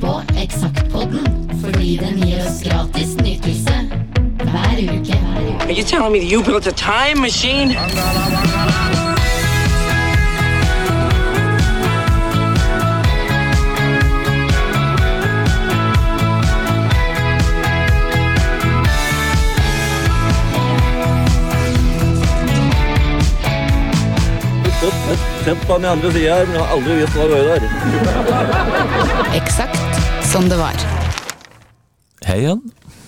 på Eksaktpodden fordi den gir oss gratis nytelse hver uke. Are you telling me that you built a time machine? Sett på den andre sida her, men jeg har aldri visst hva det var der. Eksakt som det var. Hei igjen,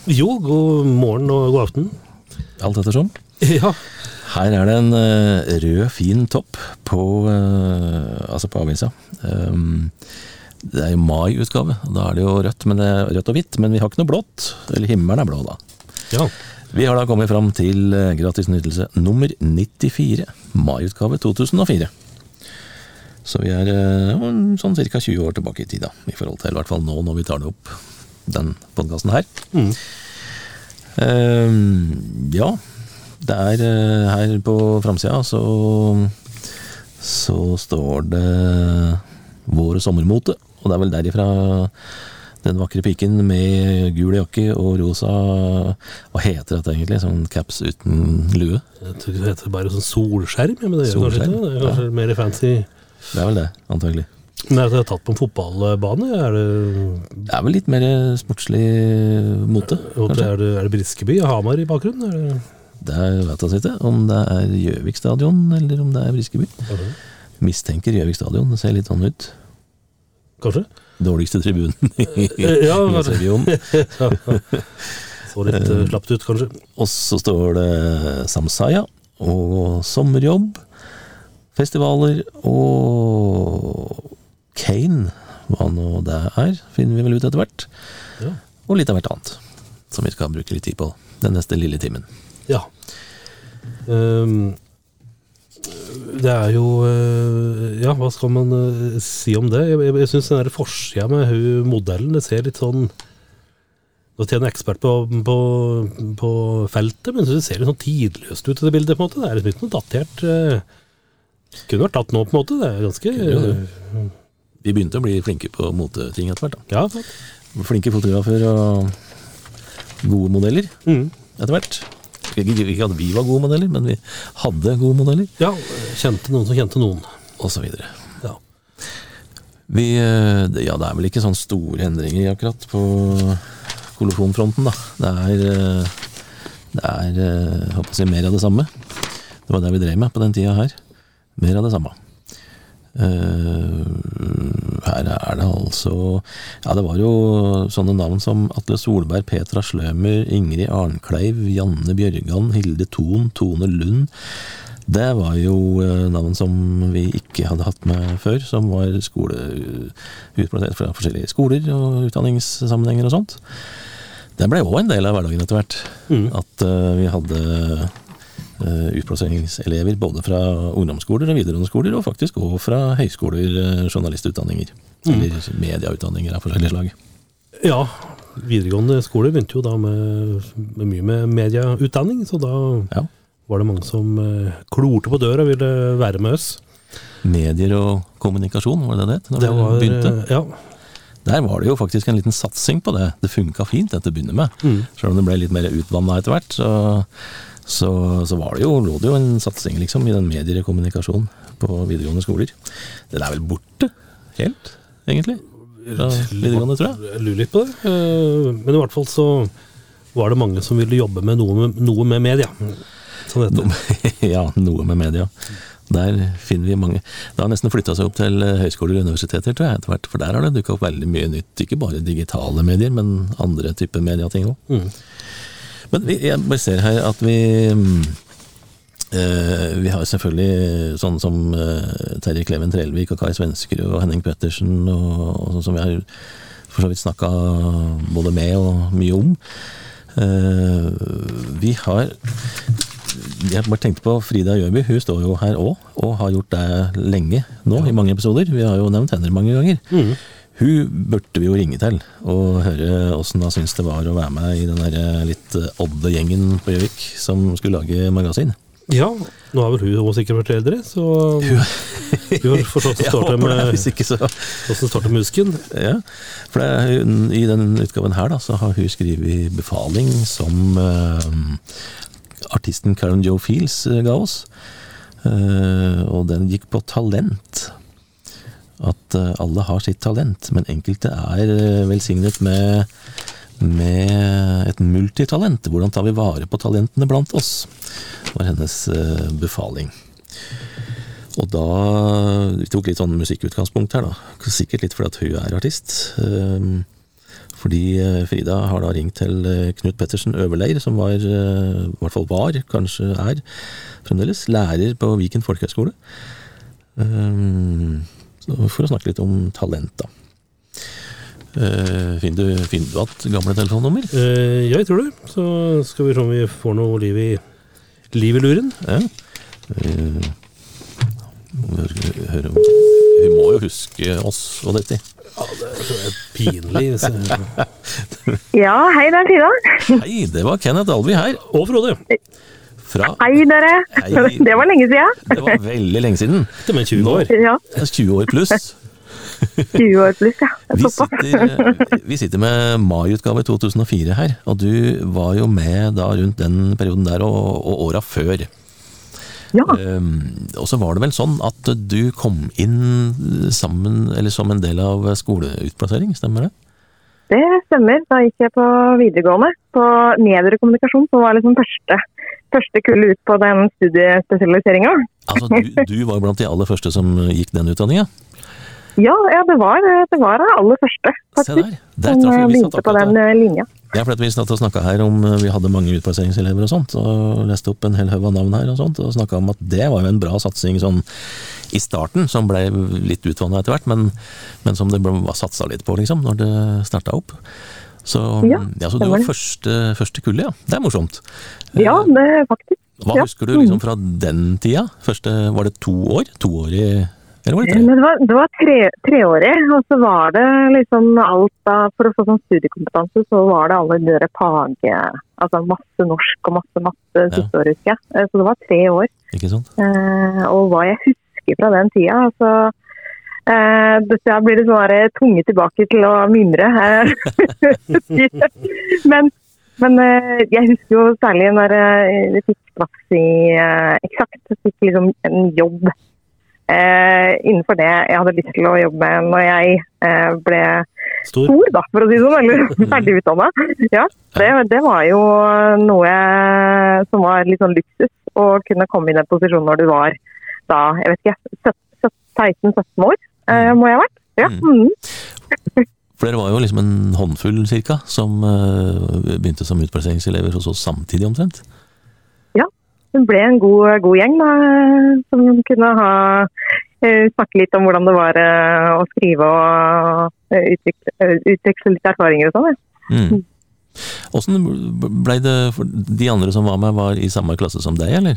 Jo, god morgen og god aften. alt ettersom. Ja, Her er det en eh, rød, fin topp på, eh, altså på avisa. Um, det er jo mai-utgave, da er det jo rødt, men det er rødt og hvitt, men vi har ikke noe blått. Eller himmelen er blå, da. ja. Vi har da kommet fram til eh, gratis nytelse nummer 94, mai-utgave 2004. Så vi er eh, sånn ca. 20 år tilbake i tid, da, i forhold til i hvert fall nå når vi tar det opp, den podkasten her. Mm. Uh, ja, det er uh, her på framsida så så står det vår og sommermote, og det er vel derifra den vakre piken med gul jakke og rosa Hva heter dette egentlig? Sånn caps uten lue? Jeg tror det heter bare sånn solskjerm, ja, men det gjør kanskje det. Er kanskje mer fancy. Det er vel det, antagelig. Er det tatt på en fotballbane? Er det, Det er vel litt mer sportslig mote, kanskje? er det, er det Briskeby og Hamar i bakgrunnen? Er det, Det er, vet jeg ikke, om det er Gjøvik stadion, eller om det er Briskeby. Mistenker Gjøvik stadion, det ser litt sånn ut. kanskje? Dårligste tribunen i Eh, Ja, kanskje. regionen. Så litt uh, slapt ut, kanskje. Og så står det Samsaya og sommerjobb, festivaler og Kane, hva nå det er, finner vi vel ut etter hvert. Ja. Og litt av hvert annet, som vi skal bruke litt tid på den neste lille timen. Ja. Um, det er jo eh, Ja, hva skal man eh, si om det? Jeg, jeg, jeg syns den forsida med hun modellen, det ser litt sånn Nå tjener jeg ekspert på, på, på feltet, men det ser litt sånn tidløst ut i det bildet. på en måte. Det er liksom ikke noe datert eh, Kunne vært tatt nå, på en måte. Det er ganske Kunne Vi begynte å bli flinke på moteting etter hvert. Ja, Flinke fotografer og gode modeller Mm. etter hvert. Ikke at vi var gode modeller, men vi hadde gode modeller, Ja, kjente noen som kjente noen. og så videre. Ja. Vi, eh, det- ja, det er vel ikke sånne store endringer akkurat på koloffonfronten, da. Det er, eh, det er eh, jeg håper å si, mer av det samme. Det var det vi drev med på den tida her. Mer av det samme. Uh, her er det altså Ja, det var jo sånne navn som Atle Solberg, Petra Slømer, Ingrid Arnkleiv, Janne Bjørgan, Hilde Thon, Tone Lund. Det var jo eh, navn som vi ikke hadde hatt med før, som var skole, utplassert fra forskjellige skoler og utdanningssammenhenger og sånt. Det ble òg en del av hverdagen etter hvert. Mm. At uh, vi hadde utplasseringselever både fra ungdomsskoler og videregående skoler, og faktisk òg fra høyskoler, journalistutdanninger. journalistutdanninger. Eller medieutdanninger av forskjellig slag. Ja, videregående skole begynte jo da med, med mye med medieutdanning, så da Ja. var det mange som eh, klorte på døra og ville være med oss. Medier og kommunikasjon, var det det het? Det var, begynte? eh, ja, Der var det jo faktisk en liten satsing på det. Det funka fint til å begynne med. Mm. Selv om det ble litt mer utvanna etter hvert, så, så, så var det jo, lå det jo en satsing liksom i den medier og kommunikasjon på videregående skoler. Den er vel borte helt, egentlig? Fra videregående, tror jeg. jeg lurer litt på det. eh, Men i hvert fall så var det mange som ville jobbe med noe med, noe med media. Sånn heter det. ja, noe med media. Der finner vi mange. Det har nesten flytta seg opp til eh, høyskoler og universiteter, tror jeg, etter hvert. For der har det dukka opp veldig mye nytt. Ikke bare digitale medier, men andre typer mediating òg. Mm. Men jeg bare ser her at vi eh, Vi har selvfølgelig sånn som eh, Terje Kleven Trellvik og Kai Svenskerud og Henning Pettersen, og, og sånn som vi har for så vidt snakka både med og mye om. Eh, vi har Jeg bare tenkte på Frida Gjørby, hun står jo her òg, og har gjort det lenge nå, i mange episoder. Vi har jo nevnt henne mange ganger. Mm. Hun burde vi jo ringe til og høre åssen hun syns det var å være med i den der litt eh, odde gjengen på Gjøvik som skulle lage magasin. Ja, nå har vel hun også sikkert vært eldre, så hun har forstått hvordan det står til med husken. Ja, for det i den utgaven her da, så har hun skrevet befaling som eh, artisten Karen Joe Fields eh, ga oss. Eh, og den gikk på talent. At eh, alle har sitt talent, men enkelte er eh, velsignet med, med et multitalent. Hvordan tar vi vare på talentene blant oss? var hennes eh, befaling. Og da Vi tok litt sånn musikkutgangspunkt her, da. Sikkert litt fordi hun er artist. Ehm, Fordi Frida har da ringt til Knut Pettersen Øverleir, som var, i hvert fall var, kanskje er fremdeles, lærer på Viken folkehøgskole. For å snakke litt om talent, da. Uh, Finner du, finner du at gamle telefonnummer? Uh, ja, jeg tror det. Så skal vi se om vi får noe liv i, liv i luren. Ja. Uh, Hun må jo huske oss og dette. Pinlig. så- Ja, hei, det er Frida. Hei, det var Kenneth Alvi her. Og Frode. Fra Hei, dere. Hei. Det var lenge siden. Det var veldig lenge siden. Det med 20 år. Ja, er 20 år pluss. 20 år pluss, ja. Vi sitter, vi sitter med mai-utgave 2004 her, og du var jo med da rundt den perioden der og, og åra før. Ja, Um, og så var det vel sånn at du kom inn sammen, eller som en del av skoleutplassering, stemmer det? det stemmer. Da gikk jeg på videregående, på nedre kommunikasjon, som var liksom første, første kullet ut på den studiespesialiseringa. Altså, du, du var blant de aller første som gikk den utdanninga. Ja, ja, det var det var aller første, faktisk. Der Som eh, begynte på den eh, linja. Ja, for at vi satt og snakka her om eh, Vi hadde mange utplasseringselever og sånt, og leste opp en hel haug av navn her og sånt, og snakka om at det var jo en bra satsing sånn i starten, som ble litt utvanna etter hvert, men, men som det ble satsa litt på, liksom, når det starta opp. Så, Ja, ja, så du var første, første kullet, ja. Det er morsomt. Eh, Ja, det er faktisk. Hva ja. husker du liksom fra den tida? Første, var det to år? To år i Eller var det tre? Men det var, det var tre, treårig, og så var det liksom alt da For å få sånn studiekompetanse, så var det alle de der page... Altså masse norsk og masse matte siste året, husker jeg. Eh, Så det var tre år. Ikke sant? Eh, og hva jeg husker fra den tida, altså eh, Dette blir det sånn tunge tilbake til å mimre. eh. men men eh, jeg husker jo særlig når jeg vi fikk plass i eh, Eksakt. så Fikk liksom en jobb eh, innenfor det jeg hadde lyst til å jobbe med når jeg eh, ble Stor. stor, da, for å si det sånn. Eller ferdig utdanna. Ja, det, det var jo noe som var litt sånn luksus. Å kunne komme i den posisjonen når du var da, jeg vet ikke, 16-17 år, eh, må jeg ha vært. Ja. Mm. For dere var jo liksom en håndfull cirka, som eh, begynte som utplasseringselever hos oss samtidig omtrent. Ja, Det ble en god, god gjeng da, som kunne ha eh, snakke litt om hvordan det var eh, å skrive og utvikle, utveksle litt erfaringer og sånn. ja. Mm. Åssen blei det for De andre som var med, var i samme klasse som deg, eller?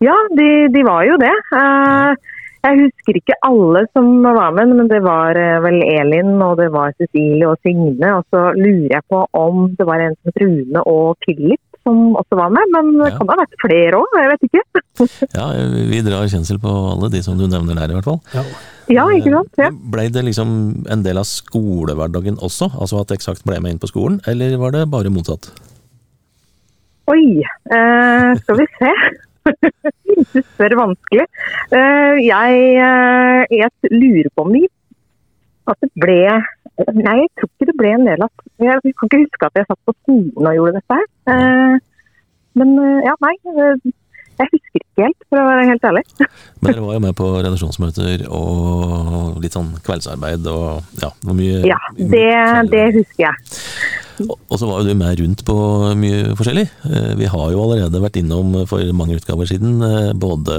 Ja, de, de var jo det. Eh, Jeg husker ikke alle som var med, men det var eh, vel Elin og det var Cecilie og Signe. Og så lurer jeg på om det var en som het Rune og Philip som også var med. Men det Ja. kan ha vært flere òg, jeg vet ikke. Ja, vi drar kjensel på alle de som du nevner der, i hvert fall. Ja. Ja, ikke sant? Ja. Ble det liksom en del av skolehverdagen også? Altså at Eksakt ble med inn på skolen, eller var det bare motsatt? Oi, eh, skal vi se. du spør vanskelig. Eh, jeg, eh, jeg lurer på om de at det ble Nei, jeg tror ikke det ble av Jeg kan ikke huske at jeg satt på skolen og gjorde dette. Eh, men ja, nei. Jeg husker ikke helt, for å være helt ærlig. Men dere var jo med på redaksjonsmøter og litt sånn kveldsarbeid og ja, det var mye Ja, det, det husker jeg. Og og så var jo du med rundt på mye forskjellig. Eh, Vi har jo allerede vært innom for mange utgaver siden eh, både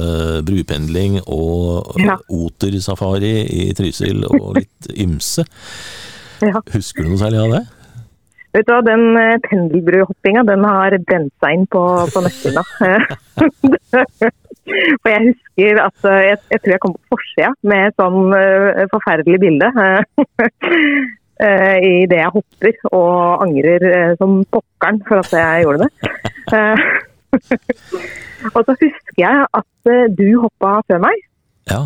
brupendling og Ja. otersafari i Trysil og litt ymse. Ja. Husker du noe særlig av det? Vet du hva, Den eh, pendelbruhoppinga den har brent seg inn på, på netthinna. For jeg husker at eh, jeg, jeg tror jeg kom på forsida med et sånn eh, forferdelig bilde. I det jeg hopper og angrer som pokkeren for at jeg gjorde det. Og så husker jeg at du hoppa før meg. Ja.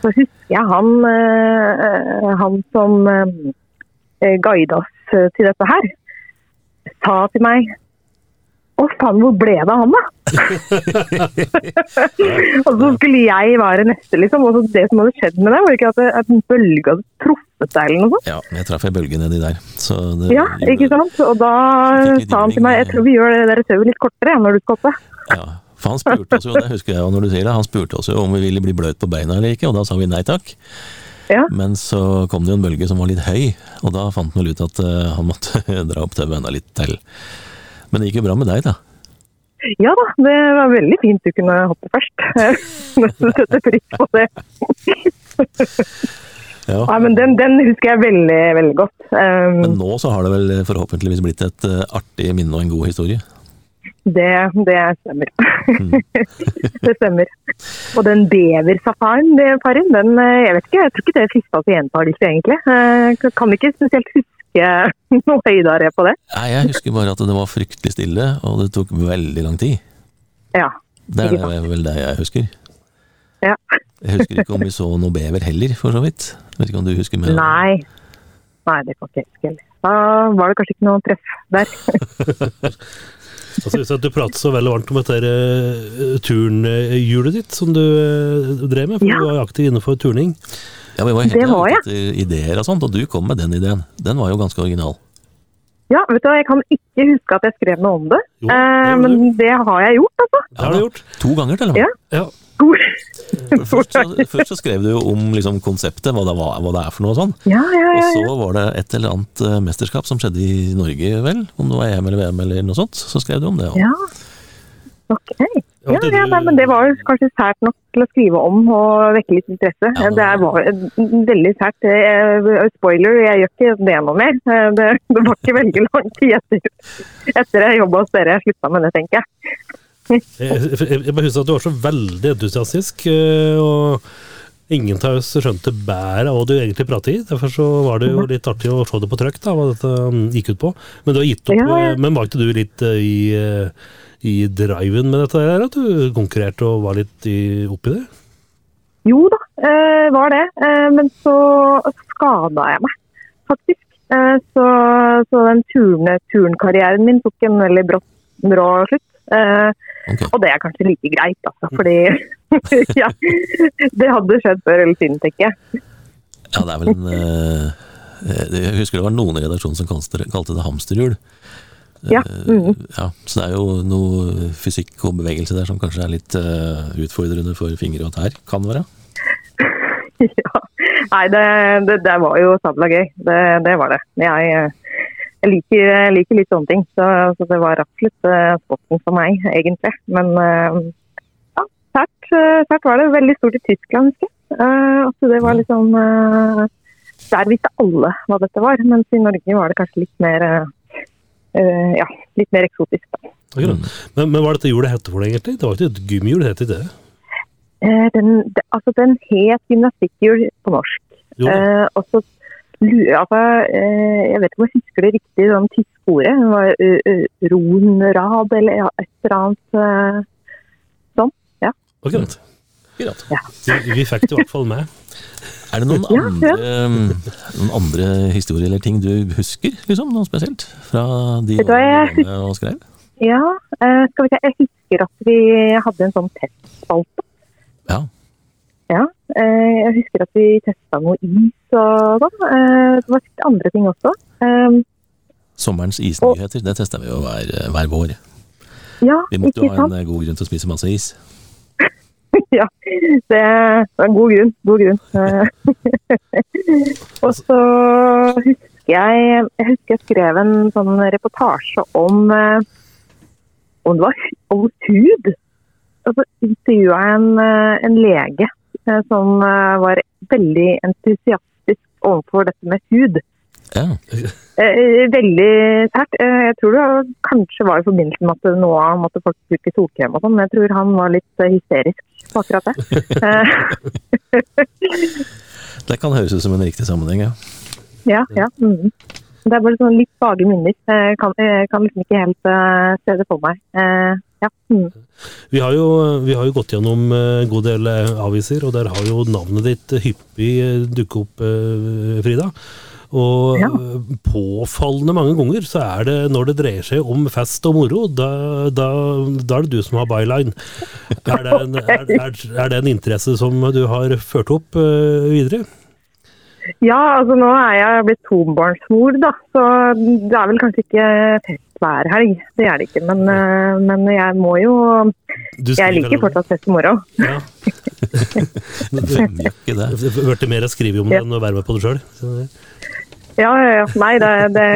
Så husker jeg han, han som eh, guida oss eh, til dette her, sa til meg Å faen, hvor ble det av han, da? og så skulle jeg være neste, liksom. Og så det som hadde skjedd med det, var ikke at, at en bølge hadde truffet deg eller noe sånt. ja. Jeg traff ei bølge nedi der. Så det Ja, ikke sant? Og da sa han til meg jeg tror vi gjør det der tauet litt kortere når du skal oppe. Ja, for han spurte oss jo, det husker jeg jo når du sier det, han spurte oss jo om vi ville bli bløt på beina eller ikke, og da sa vi nei takk. Ja. Men så kom det jo en bølge som var litt høy, og da fant han vel ut at eh, han måtte dra opp tauet enda litt til. Men det gikk jo bra med deg, da. Ja da, det var veldig fint du kunne hoppe først. Nesten sette pris på det. Ja. Nei, men den, den husker jeg veldig, veldig godt. Um, Men nå så har det vel forhåpentligvis blitt et eh, artig minne og en god historie. Det, det stemmer. Mm. det stemmer. Og den beversafaren, det, paret, den eh, Jeg vet ikke, jeg tror ikke det frista til gjentakelse, egentlig. Jeg kan ikke spesielt huske noe høydere på det. Nei, jeg husker bare at det var fryktelig stille, og det tok veldig lang tid. Ja. Det er det vel det jeg husker. ja. Jeg husker ikke om vi så noe bever heller, for så vidt. Jeg Vet ikke om du husker mer? Nei. Nei, det kan ikke jeg huske heller. Da var det kanskje ikke noe treff der. Altså, hvis at du prater så veldig varmt om dette uh, turnhjulet ditt som du eh, drev med, for Ja. du var aktiv innenfor turning. Ja, vi var helt Det var jeg. etter ideer og sånt, og du kom med den ideen. Den var jo ganske original. Ja, vet du hva, jeg kan ikke huske at jeg skrev noe om det. Jo, det eh, men det har jeg gjort, altså. Ja, Det har du gjort. To ganger til og med. Ja. Ja. Først, så, først så skrev du jo om liksom, konseptet, hva det, var, hva det er for noe og sånn. Ja, ja, Og ja. så var det et eller annet eh, mesterskap som skjedde i Norge, vel? Om det var EM eller VM eller noe sånt. Så skrev du om det òg. ja. Ok. Ja, ja, nei, men det var kanskje sært nok til å skrive om og vekke litt interesse. Ja, det var- veldig sært. Eh, Spoiler, jeg gjør ikke det noe mer. Eh, Det, det var ikke veldig lang tid etter, etter jeg jobba hos dere jeg slutta med det, tenker jeg. Jeg, bare husker at du var så veldig entusiastisk, eh, og ingen av oss skjønte bæret av hva du egentlig pratet i. Derfor så var det jo litt artig å se det på trykk, da, hva dette um, gikk ut på. Men du har gitt opp, Ja, ja. eh, men var ikke du litt eh, i, i driven med dette der, at du konkurrerte og var litt i, oppi det? Jo da, var det. Men så skada jeg meg, faktisk. Så, så den turne, turnkarrieren min tok en veldig brå, brå slutt. Eh, Ok. og det er kanskje like greit, altså. Fordi ja, det hadde skjedd før eller siden, tenker jeg. Ja, det er vel en eh, eh, Jeg husker det var noen i redaksjonen som kalte det, hamsterhjul. Ja, Eh, mhm. ja, så det er jo noe fysikk og bevegelse der som kanskje er litt utfordrende for fingre og tær, kan være. ja. Nei, det, det, det var jo sabla gøy. Det, det var det. Jeg, jeg liker, jeg liker litt sånne ting, så, så det var absolutt uh, spotten for meg, egentlig. Men uh, ja, sært, eh, sært var det. Veldig stort i Tyskland, husker jeg. Uh, altså det var liksom eh, Der visste alle hva dette var, mens i Norge var det kanskje litt mer eh, eh, ja, litt mer eksotisk. Da. Men, men hva er dette hjulet hette for deg, egentlig? Det var ikke et gummihjul, het ikke det? Eh, den, altså, den het gymnastikkhjul på norsk. Eh, og så altså, eh, Jeg vet ikke om jeg husker det riktig, sånn tyske ordet. Det var Ronrad eller ja, et eller annet sånn. Ja. akkurat. Akkurat. Vi, vi fikk det i hvert fall med. Er det noen, Ja, andre, mm, noen andre historier eller ting du husker, liksom? Noe spesielt? Fra de årene du og skrev? Ja, eh, skal vi se. Jeg husker at vi hadde en sånn testspalte. Ja. Ja, eh, jeg husker at vi testa noe is og sånn. Eh, det var sikkert andre ting også. Eh, Sommerens isnyheter, det tester vi jo hver, hver vår. ja, Vi måtte ikke jo ha en god grunn til å spise masse is. ja, det var en god grunn. God grunn. Og så husker jeg Jeg husker jeg skrev en sånn reportasje om om det var om hud. Og så intervjua jeg en, en lege som eh, var veldig entusiastisk overfor dette med hud. Ja. Eh, Veldig sært. Eh, Jeg tror det kanskje var i forbindelse med at nå måtte folk bruke solkrem og sånn, men jeg tror han var litt eh, hysterisk på akkurat det. Eh, Det kan høres ut som en riktig sammenheng, ja. Ja, ja. Mm. Det er bare sånn litt vage minner. Jeg kan, jeg kan liksom ikke helt eh, se det for meg. Eh, ja. Mm. Vi har, jo, vi har jo gått gjennom eh, en god del eh, aviser, og der har jo navnet ditt hyppig eh, dukket opp, eh, Frida. Og Ja. eh, påfallende mange ganger så er det når det dreier seg om fest og moro, da, da, da er det du som har byline. Er det, en, er, er, er det en interesse som du har ført opp eh, videre? ja, altså nå er jeg blitt tobarnsmor, da. Så det er vel kanskje ikke fest hver helg. Det er det ikke. Men, eh, men jeg må jo Jeg liker fortsatt fest i moro. Ja. Hvem gjør ikke det? Det har mer å skrive om det enn å være med på det sjøl. Ja, ja, ja. Nei, det, det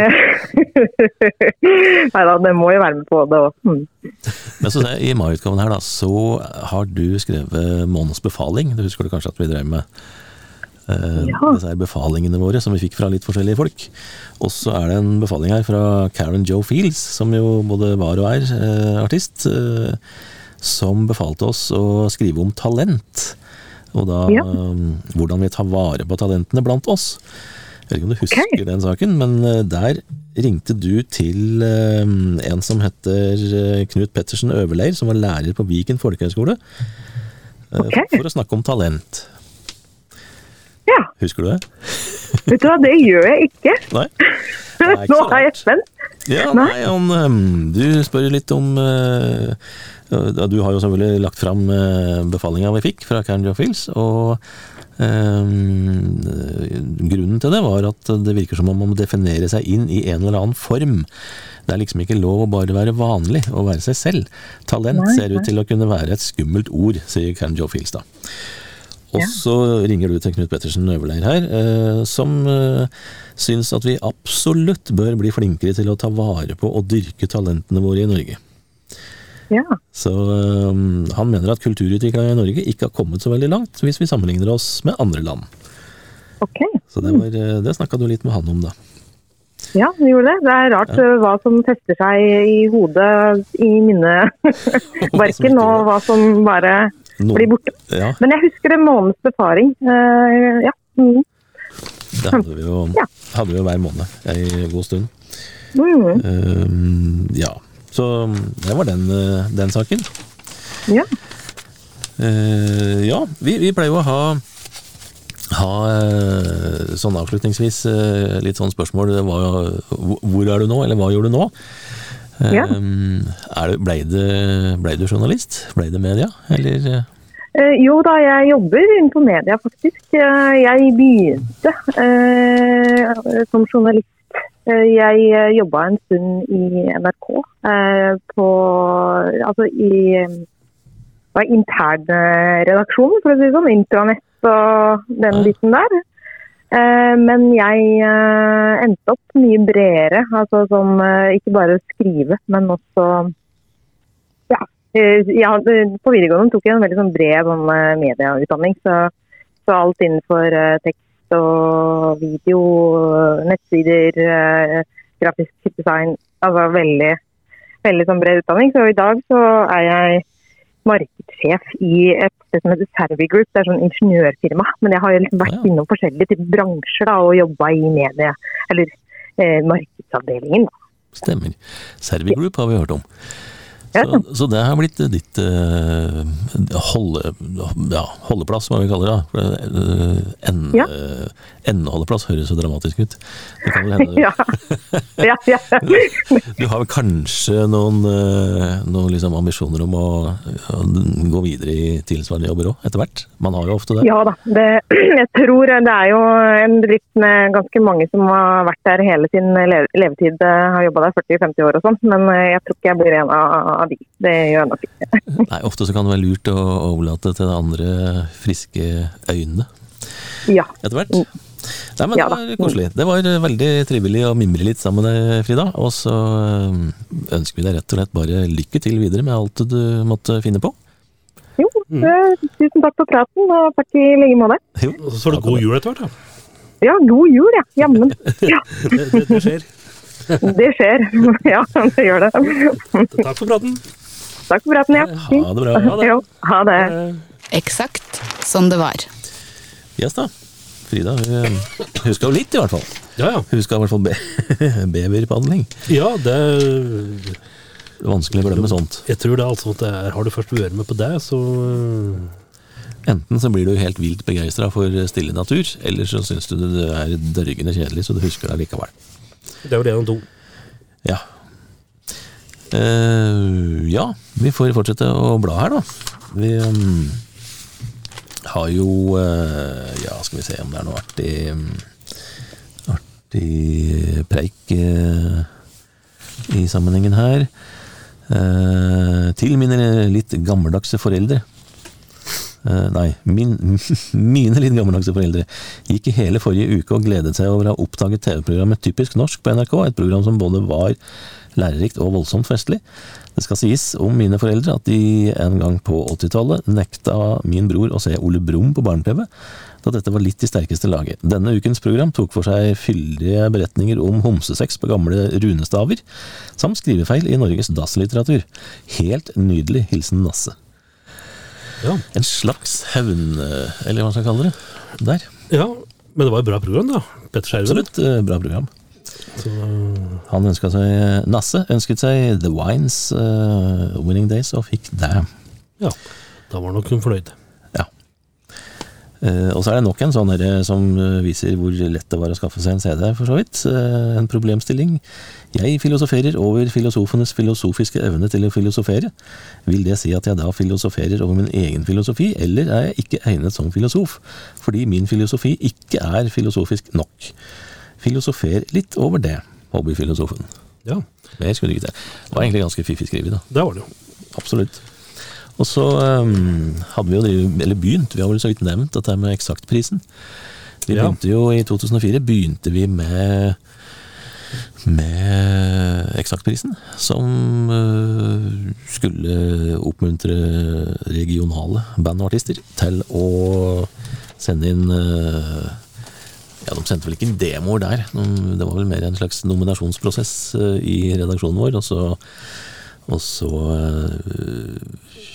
Nei da, det må jo være med på det òg. Mm. Men så jeg, I mai-utgaven her da, så har du skrevet Månens befaling. Du husker du kanskje at vi drev med eh, Ja. disse her befalingene våre som vi fikk fra litt forskjellige folk. Og så er det en befaling her fra Karen Joe Fields, som jo både var og er eh, artist, eh, som befalte oss å skrive om talent. Og da Ja. eh, hvordan vi tar vare på talentene blant oss. Jeg vet ikke om du husker den saken, men eh, der ringte du til eh, en som heter Knut Pettersen Øverleir, som var lærer på Viken folkehøgskole, eh, Ok. for å snakke om talent. Husker du det? vet du hva, det gjør jeg ikke. Nei? Er ikke Nå har er jeg spent. Ja, nei, han, ehm, du spør litt om uh, Du har jo selvfølgelig lagt fram uh, befalinga vi fikk fra Karen Joffils, og Um, grunnen til det var at det virker som om man må definere seg inn i en eller annen form. Det er liksom ikke lov å bare være vanlig og være seg selv. Talent ser ut til å kunne være et skummelt ord, sier Karen Fields da. Og så ringer du til Knut Pettersen Øverleir her, eh, som eh, syns at vi absolutt bør bli flinkere til å ta vare på og dyrke talentene våre i Norge. Ja, Så eh, han mener at kulturutviklinga i Norge ikke har kommet så veldig langt, hvis vi sammenligner oss med andre land. ok. Så det, var, det snakka du litt med han om, da. Ja, vi gjorde det. Det er rart ja. hva som fester seg i hodet, i minneverken, og hva som bare Noen- blir borte. Ja, Men jeg husker det måneds befaring. Uh, ja. Mm. det hadde vi jo, Ja. hadde vi jo hver måned ei god stund. Mm. Uh, ja, så det var den, eh, den saken. Ja. Uh, ja, vi, vi pleier jo å ha ha sånn avslutningsvis litt sånn spørsmål hva, Hvor er du nå, eller hva gjør du nå? Eh, Ja. er det, ble, det, ble du journalist? Ble det media, eller? eh? Eh, jo da, jeg jobber innenfor media faktisk. Eh, jeg begynte eh, som journalist. Eh, jeg jobba en stund i NRK eh, på Altså i eh, internredaksjonen, for å si det sånn. Intranett og den biten der. Eh, Men jeg eh, endte opp mye bredere. Altså som eh, ikke bare skrive, men også ja, på videregående tok jeg en veldig sånn bred sånn, medieutdanning. Så, så alt innenfor tekst og video, nettsider, grafisk design. Altså veldig, veldig sånn bred utdanning. Så i dag så er jeg markedssjef i et sted som heter Servi Group. Det er sånn ingeniørfirma. Men jeg har jo liksom vært innom forskjellige typer bransjer da, og jobba i medie, eller eh, markedsavdelingen. Stemmer. Servi Group har vi hørt om. Så, så det har blitt ditt eh, holde, ja, holdeplass, hva vi kaller det. For, eh, en, Ja. eh, Endeholdeplass høres så dramatisk ut. Det kan vel hende Ja. Du har vel kanskje noen, eh, noen liksom ambisjoner om å, å gå videre i tilsvarende jobber òg, etter hvert? Man har jo ofte det. Ja da. Det, jeg tror det er jo en bedrift med ganske mange som har vært der hele sin levetid. eh, Har jobba der 40-50 år og sånn. Men jeg tror ikke jeg blir en av av de. Det gjør nok ikke. Nei, ofte så kan det være lurt å overlate til andre friske øyne Ja. etter hvert. Nei, men Ja Det var koselig. Det var eh, veldig trivelig å mimre litt sammen med deg, Frida. Og så eh, ønsker vi deg rett og slett bare lykke til videre med alt du måtte finne på. Jo, mm. tusen takk for praten, og takk i like måte. Så var det god jul etter hvert, da. Ja, god jul, ja. Jammen. Ja, Det, det, det skjer. det skjer. Ja, det gjør det. Takk for praten. Takk for praten, ja. Ha det bra. Ha det. Jo, ha det. Eh, Eksakt som det var. Yes da. Frida hun huska jo litt, i hvert fall. Ja, ja. Huska i hvert fall be beverpadling. Ja, det er Vanskelig å glemme sånt. Jeg tror det er altså at det er, Har du først vært med på det, så øh, Enten så blir du helt vilt begeistra for stille natur, eller så syns du det er dørgende kjedelig, så du husker det likevel. Det er jo det han to. Ja. Uh, ja, vi får fortsette å bla her, da. Vi um, har jo uh, Ja, skal vi se om det er noe artig um, Artig preik uh, i sammenhengen her. Til mine litt gammeldagse foreldre. Eh, nei, min, mine litt gammeldagse foreldre gikk i hele forrige uke og gledet seg over å ha oppdaget TV-programmet Typisk norsk på NRK, et program som både var lærerikt og voldsomt festlig. Det skal sies om mine foreldre at de en gang på 80-tallet nekta min bror å se Ole Brumm på barne-TV, da dette var litt i sterkeste laget. Denne ukens program tok for seg fyldige beretninger om homsesex på gamle runestaver, samt skrivefeil i Norges dasslitteratur. Helt nydelig. Hilsen Nasse. Ja. En slags hevn... Eller hva man skal kalle det. Der. ja, men det var et bra program, da. Petter Skjerven. Absolutt eh, bra program. Så, øh, Han ønska seg Nasse ønsket seg The Wines uh, Winning Days og fikk det. ja, da var nok hun fornøyd. Eh, og så er det nok en sånn som eh, viser hvor lett det var å skaffe seg en CD, for så vidt. Eh, en problemstilling. Jeg filosoferer over filosofenes filosofiske evne til å filosofere. Vil det si at jeg da filosoferer over min egen filosofi, eller er jeg ikke egnet som filosof? Fordi min filosofi ikke er filosofisk nok. Filosofer litt over det, hobbyfilosofen. Ja, Mer skulle du ikke til. Det var egentlig ganske fiffig skrevet, da. det var det jo. Absolutt. Og så um, hadde vi jo drivet, eller begynt, vi har vel så vidt nevnt dette med eksaktprisen. Vi begynte jo i 2004 begynte vi med med eksaktprisen, som uh, skulle oppmuntre regionale band og artister til å sende inn uh, Ja, de sendte vel ikke inn demoer der, det var vel mer en slags nominasjonsprosess uh, i redaksjonen vår, og så og så uh,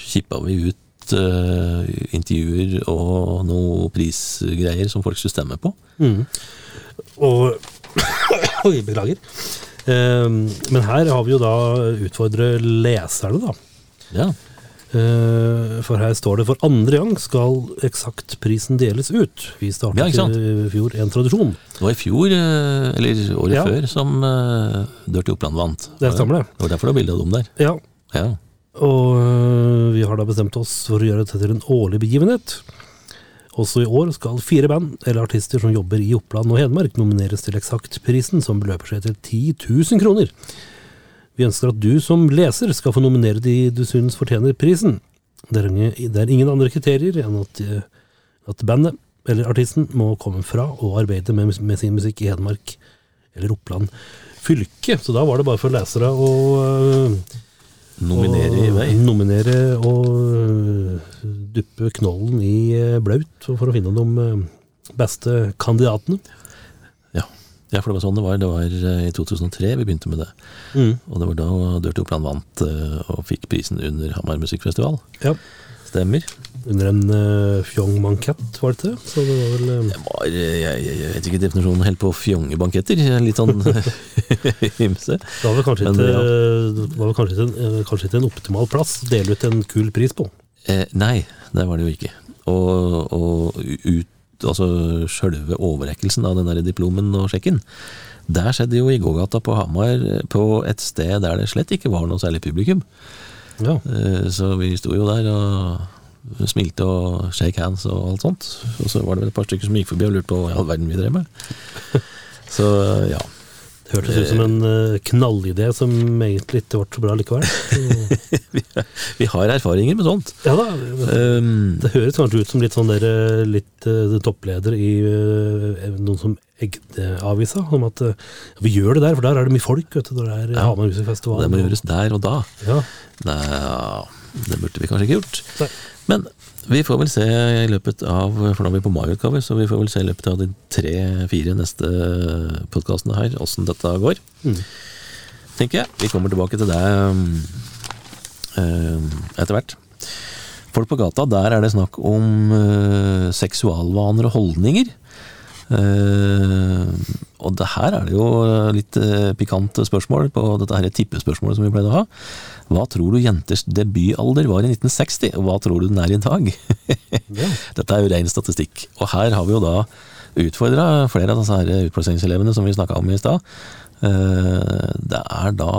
kippa vi ut uh, intervjuer og noe prisgreier som folk skulle stemme på. Mm. Og Oi, beklager. Um, men her har vi jo da utfordre leserne, da. Ja, Eh, for her står det for andre gang skal eksaktprisen deles ut. Vi startet ja, i fjor en tradisjon. Det var i fjor, eh, eller året Ja. før, som Dør Dirty Oppland vant. Det stemmer det. Det var derfor det var bilde av dem der. Ja, Ja. og vi har da bestemt oss for å gjøre dette til en årlig begivenhet. Også i år skal fire band eller artister som jobber i Oppland og Hedmark nomineres til Eksaktprisen, som beløper seg til 10 000 kroner. Vi ønsker at du som leser skal få nominere de du synes fortjener prisen. Det er ingen, andre kriterier enn at, øh, at bandet eller artisten må komme fra og arbeide med, med sin musikk i Hedmark eller Oppland fylke. Så da var det bare for lesere å øh, Nominere i vei. Nominere og øh, duppe knollen i blaut for å finne de beste kandidatene. Ja. Ja, for det var sånn det var. Det var eh, i 2003 vi begynte med det. Mm. Og det var da Dirty Oppland vant eh, og fikk prisen under Hamar musikkfestival. Ja. Stemmer. Under en uh, fjong-bankett, var det det? Så det var vel uh... Var, eh, jeg, jeg, vet ikke definisjonen helt på fjongebanketter. Litt sånn ymse. Det var vel kanskje, Men, ikke, ja. var vel kanskje, ikke, en, kanskje ikke en optimal plass å dele ut en kul pris på. Eh, nei, det var det jo ikke. Og, og ut, altså sjølve overrekkelsen av den der diplomen og sjekken, der skjedde jo i gågata på Hamar, eh, på et sted der det slett ikke var noe særlig publikum. Ja. Eh, så vi sto jo der og smilte og shake hands og alt sånt. Og så var det vel et par stykker som gikk forbi og lurte på hva i all verden vi drev med. Så ja. Hørtes ut som en øh, knallidé som egentlig ikke ble så bra likevel. Vi, har erfaringer med sånt. ja da, Um, Det høres kanskje ut som litt sånn der, eh, litt eh, toppleder i eh, noen som egde avisa, om at eh, ja, vi gjør det der, for der er det mye folk, vet du, når det er Ja. Hamar Musikkfestival. det må gjøres der og da. Ja, Nei, det burde vi kanskje ikke gjort. Nei. Men vi får vel se i løpet av For nå er vi på mai-utgave, så vi får vel se i løpet av de tre-fire neste podkastene her åssen dette går. Mm. Tenker jeg. Vi kommer tilbake til det um, um, etter hvert. Folk på gata, der er det snakk om uh, seksualvaner og holdninger. Uh, og det her er det jo litt uh, pikante spørsmål på dette her tippespørsmålet som vi pleide å ha. Hva tror du jenters debutalder var i 1960, og hva tror du den er i dag? Dette er jo ren statistikk. Og her har vi jo da utfordra flere av disse utplasseringselevene som vi snakka om i stad. Eh, Det er da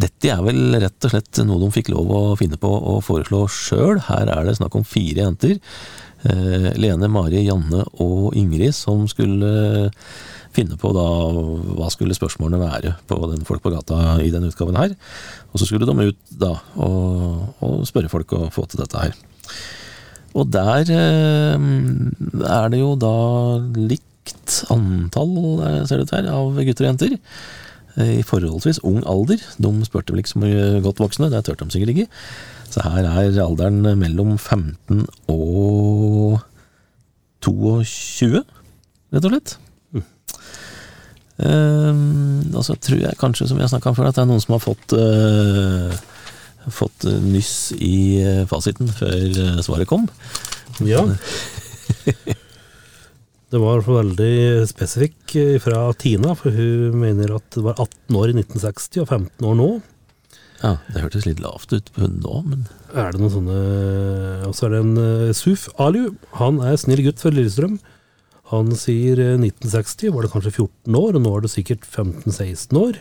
Dette er vel rett og slett noe de fikk lov å finne på å foreslå sjøl. Her er det snakk om fire jenter. Eh, Lene, Mari, Janne og Ingrid som skulle finne på da hva skulle spørsmålene være på den Folk på gata i denne utgaven her. Og så skulle de ut da og, og spørre folk og få til dette her. Og der eh, er det jo da likt antall, eh, ser det ut her, av gutter og jenter. eh, I forholdsvis ung alder. De spurte vel ikke så godt voksne, det turte de sikkert ikke. Så her er alderen mellom 15 og 22, rett og slett. Um, og så tror jeg kanskje, som vi har snakka om før, at det er noen som har fått eh, Fått nyss i eh, fasiten før eh, svaret kom. Ja. Det var i hvert fall veldig spesifikk fra Tina, for hun mener at det var 18 år i 1960 og 15 år nå. Ja, Det hørtes litt lavt ut på hun nå, men Er det noen sånne Og så er det en Suf Aliu. Han er snill gutt fra Lillestrøm. Han sier eh, 1960 var det kanskje 14 år, og nå er det sikkert 15-16 år.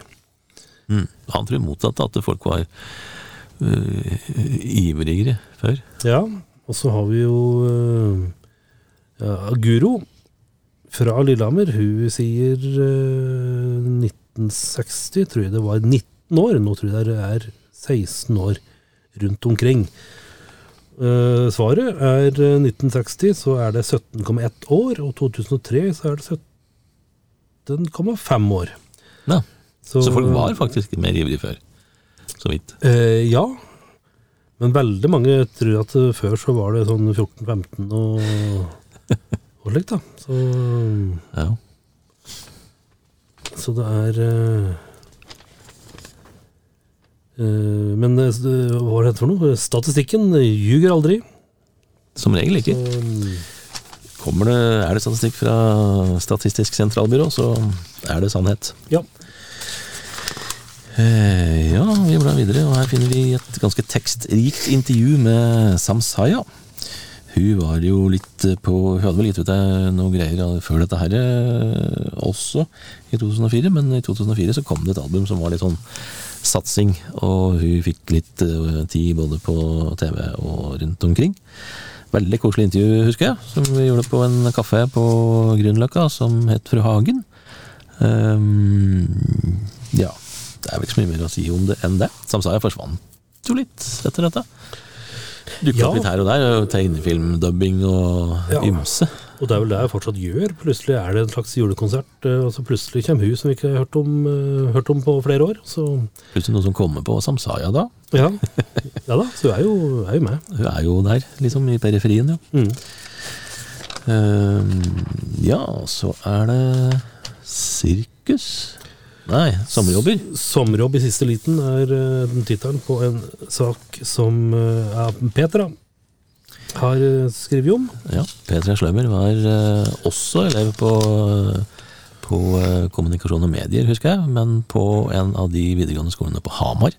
mm, han tror motsatt, at folk var uh, ivrigere før. Ja, og så har vi jo uh, ja, Guro fra Lillehammer. Hun sier uh, 1960, tror jeg det var 19 år. Nå tror jeg det er 16 år rundt omkring. Eh, svaret er eh, 1960, så er det 17,1 år, og 2003 så er det 17,5 år. Ja, så folk var faktisk mer ivrige før. Så vidt. Uh, ja, men veldig mange tror at eh, før så var det sånn 14-15 og, og slikt, da. Så, Ja. så det er eh, eh, Men eh, hva er det for noe? Statistikken ljuger aldri. Som regel ikke. Kommer det, er det statistikk fra Statistisk sentralbyrå, så er det sannhet. ja. Eh, ja, vi blar videre, og her finner vi et ganske tekstrikt intervju med Samsaya. Hun var jo litt på Hun hadde vel gitt ut deg noe greier før dette her eh, også, i 2004, men i 2004 så kom det et album som var litt sånn satsing, og hun fikk litt eh, tid både på TV og rundt omkring. Veldig koselig intervju, husker jeg, som vi gjorde på en kafé på Grünerløkka, som het Fru Hagen. Um, ja, det er vel ikke så mye mer å si om det enn det. Samsaya forsvant jo litt etter dette. Dukket Ja. opp litt her og der, tegnefilmdubbing og Ja. ymse. Og det er vel det jeg fortsatt gjør. Plutselig er det en slags julekonsert, eh, og så plutselig kommer hun som vi ikke har hørt om, eh, hørt om på flere år. Så Plutselig noen som kommer på Samsaya da. ja, ja da, så hun er jo, er jo med. Hun er jo der, liksom, i periferien, ja. Mm. Uh, ja, så er det sirkus. Nei, sommerjobber. Sommerjobb i siste liten er uh, tittelen på en sak som ja, Petra har uh, skrevet om. Ja, Petra Slømmer var uh, også elev på, på kommunikasjon og medier, husker jeg, men på en av de videregående skolene på Hamar.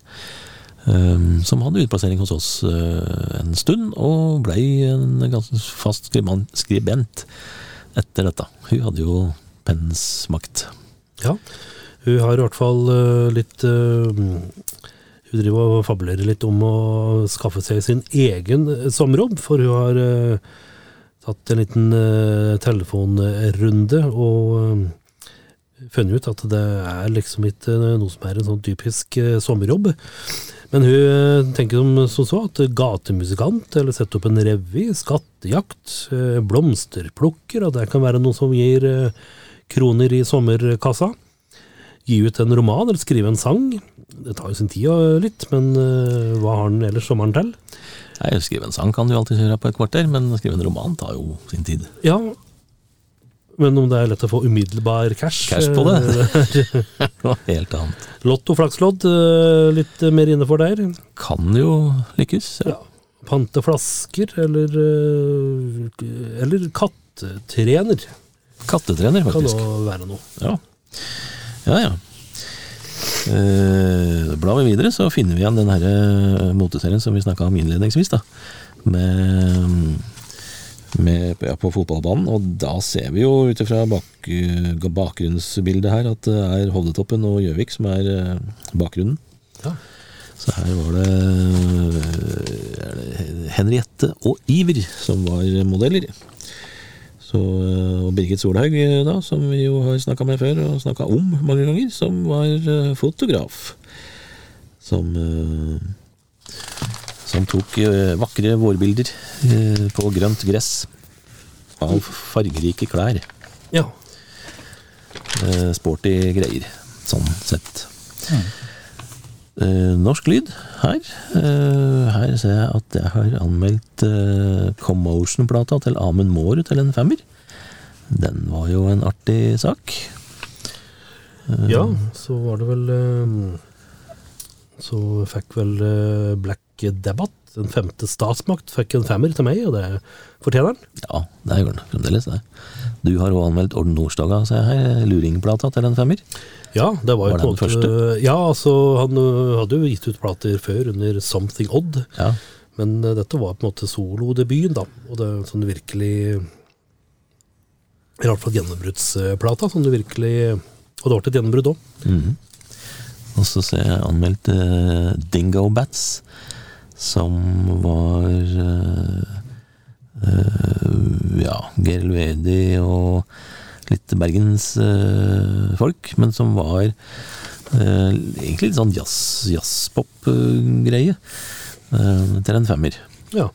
som hadde utplassering hos oss en stund, og blei en ganske fast skribent etter dette. Hun hadde jo pennens makt. Ja, hun har i hvert fall eh, litt eh, Hun driver og fabulerer litt om å skaffe seg sin egen eh, sommerjobb, for hun har tatt en liten telefonrunde og funnet ut at det er liksom ikke noe som er en sånn typisk sommerjobb. Men hun tenker som, så, så at gatemusikant, eller sette opp en revy, skattejakt, blomsterplukker, at det kan være noe som gir kroner i sommerkassa. Gi ut en roman eller skrive en sang. Det tar jo sin tid og litt, men eh, hva har han ellers sommeren til? Nei, Skrive en sang kan du alltid gjøre på et kvarter, men skrive en roman tar jo sin tid. Ja, men om det er lett å få umiddelbar cash Cash på det. eh, Noe helt annet. Lotto, flakslodd, eh, litt mer innefor der. Kan jo lykkes. Ja. Ja. Pante flasker, eller, eller kattetrener. Kattetrener, faktisk. Kan da være noe. Ja, ja. ja. Eh, blar vi videre, så finner vi igjen den her eh, moteserien som vi snakka om innledningsvis, da. Med, med ja, på fotballbanen. Og da ser vi jo ut ifra bak, bakgrunnsbildet her at det er Hovdetoppen og Gjøvik som er eh, bakgrunnen. Ja. Så her var det, det Henriette og Iver som var modeller. Så, eh, og Birgit Solhaug, eh, da, som vi jo har snakka med før, og snakka om mange ganger, som var eh, fotograf. Som Som tok vakre vårbilder på grønt gress av fargerike klær. Ja. Sporty greier, sånn sett. Eh, norsk lyd her. Eh, her ser jeg at jeg har anmeldt eh, Commotion-plata til Amund Mårud til en femmer. Den var jo en artig sak. Eh, ja, så var det vel eh, Så fikk vel eh, Black Debatt den femte statsmakt, fikk en femmer til meg, og det fortjener han. Ja, det gjør den fremdeles. det. Du har òg anmeldt Orden Nordstoga, ser jeg her. Luringplata til en femmer. Ja, det var Var jo på en måte? Ja, altså, han hadde jo gitt ut plater før under Something Odd, Ja, men uh, dette var på en måte solodebuten, da. Og det er sånn virkelig I hvert fall gjennombruddsplata, sånn det virkelig Og det ble et gjennombrudd òg. Mhm. Og så ser jeg anmeldt eh, Dingo Bats, som var uh, Ja, Geir Luedi og litt bergensfolk, men som var eh, egentlig litt sånn jazz- jazzpop-greie. eh, til en femmer. Ja.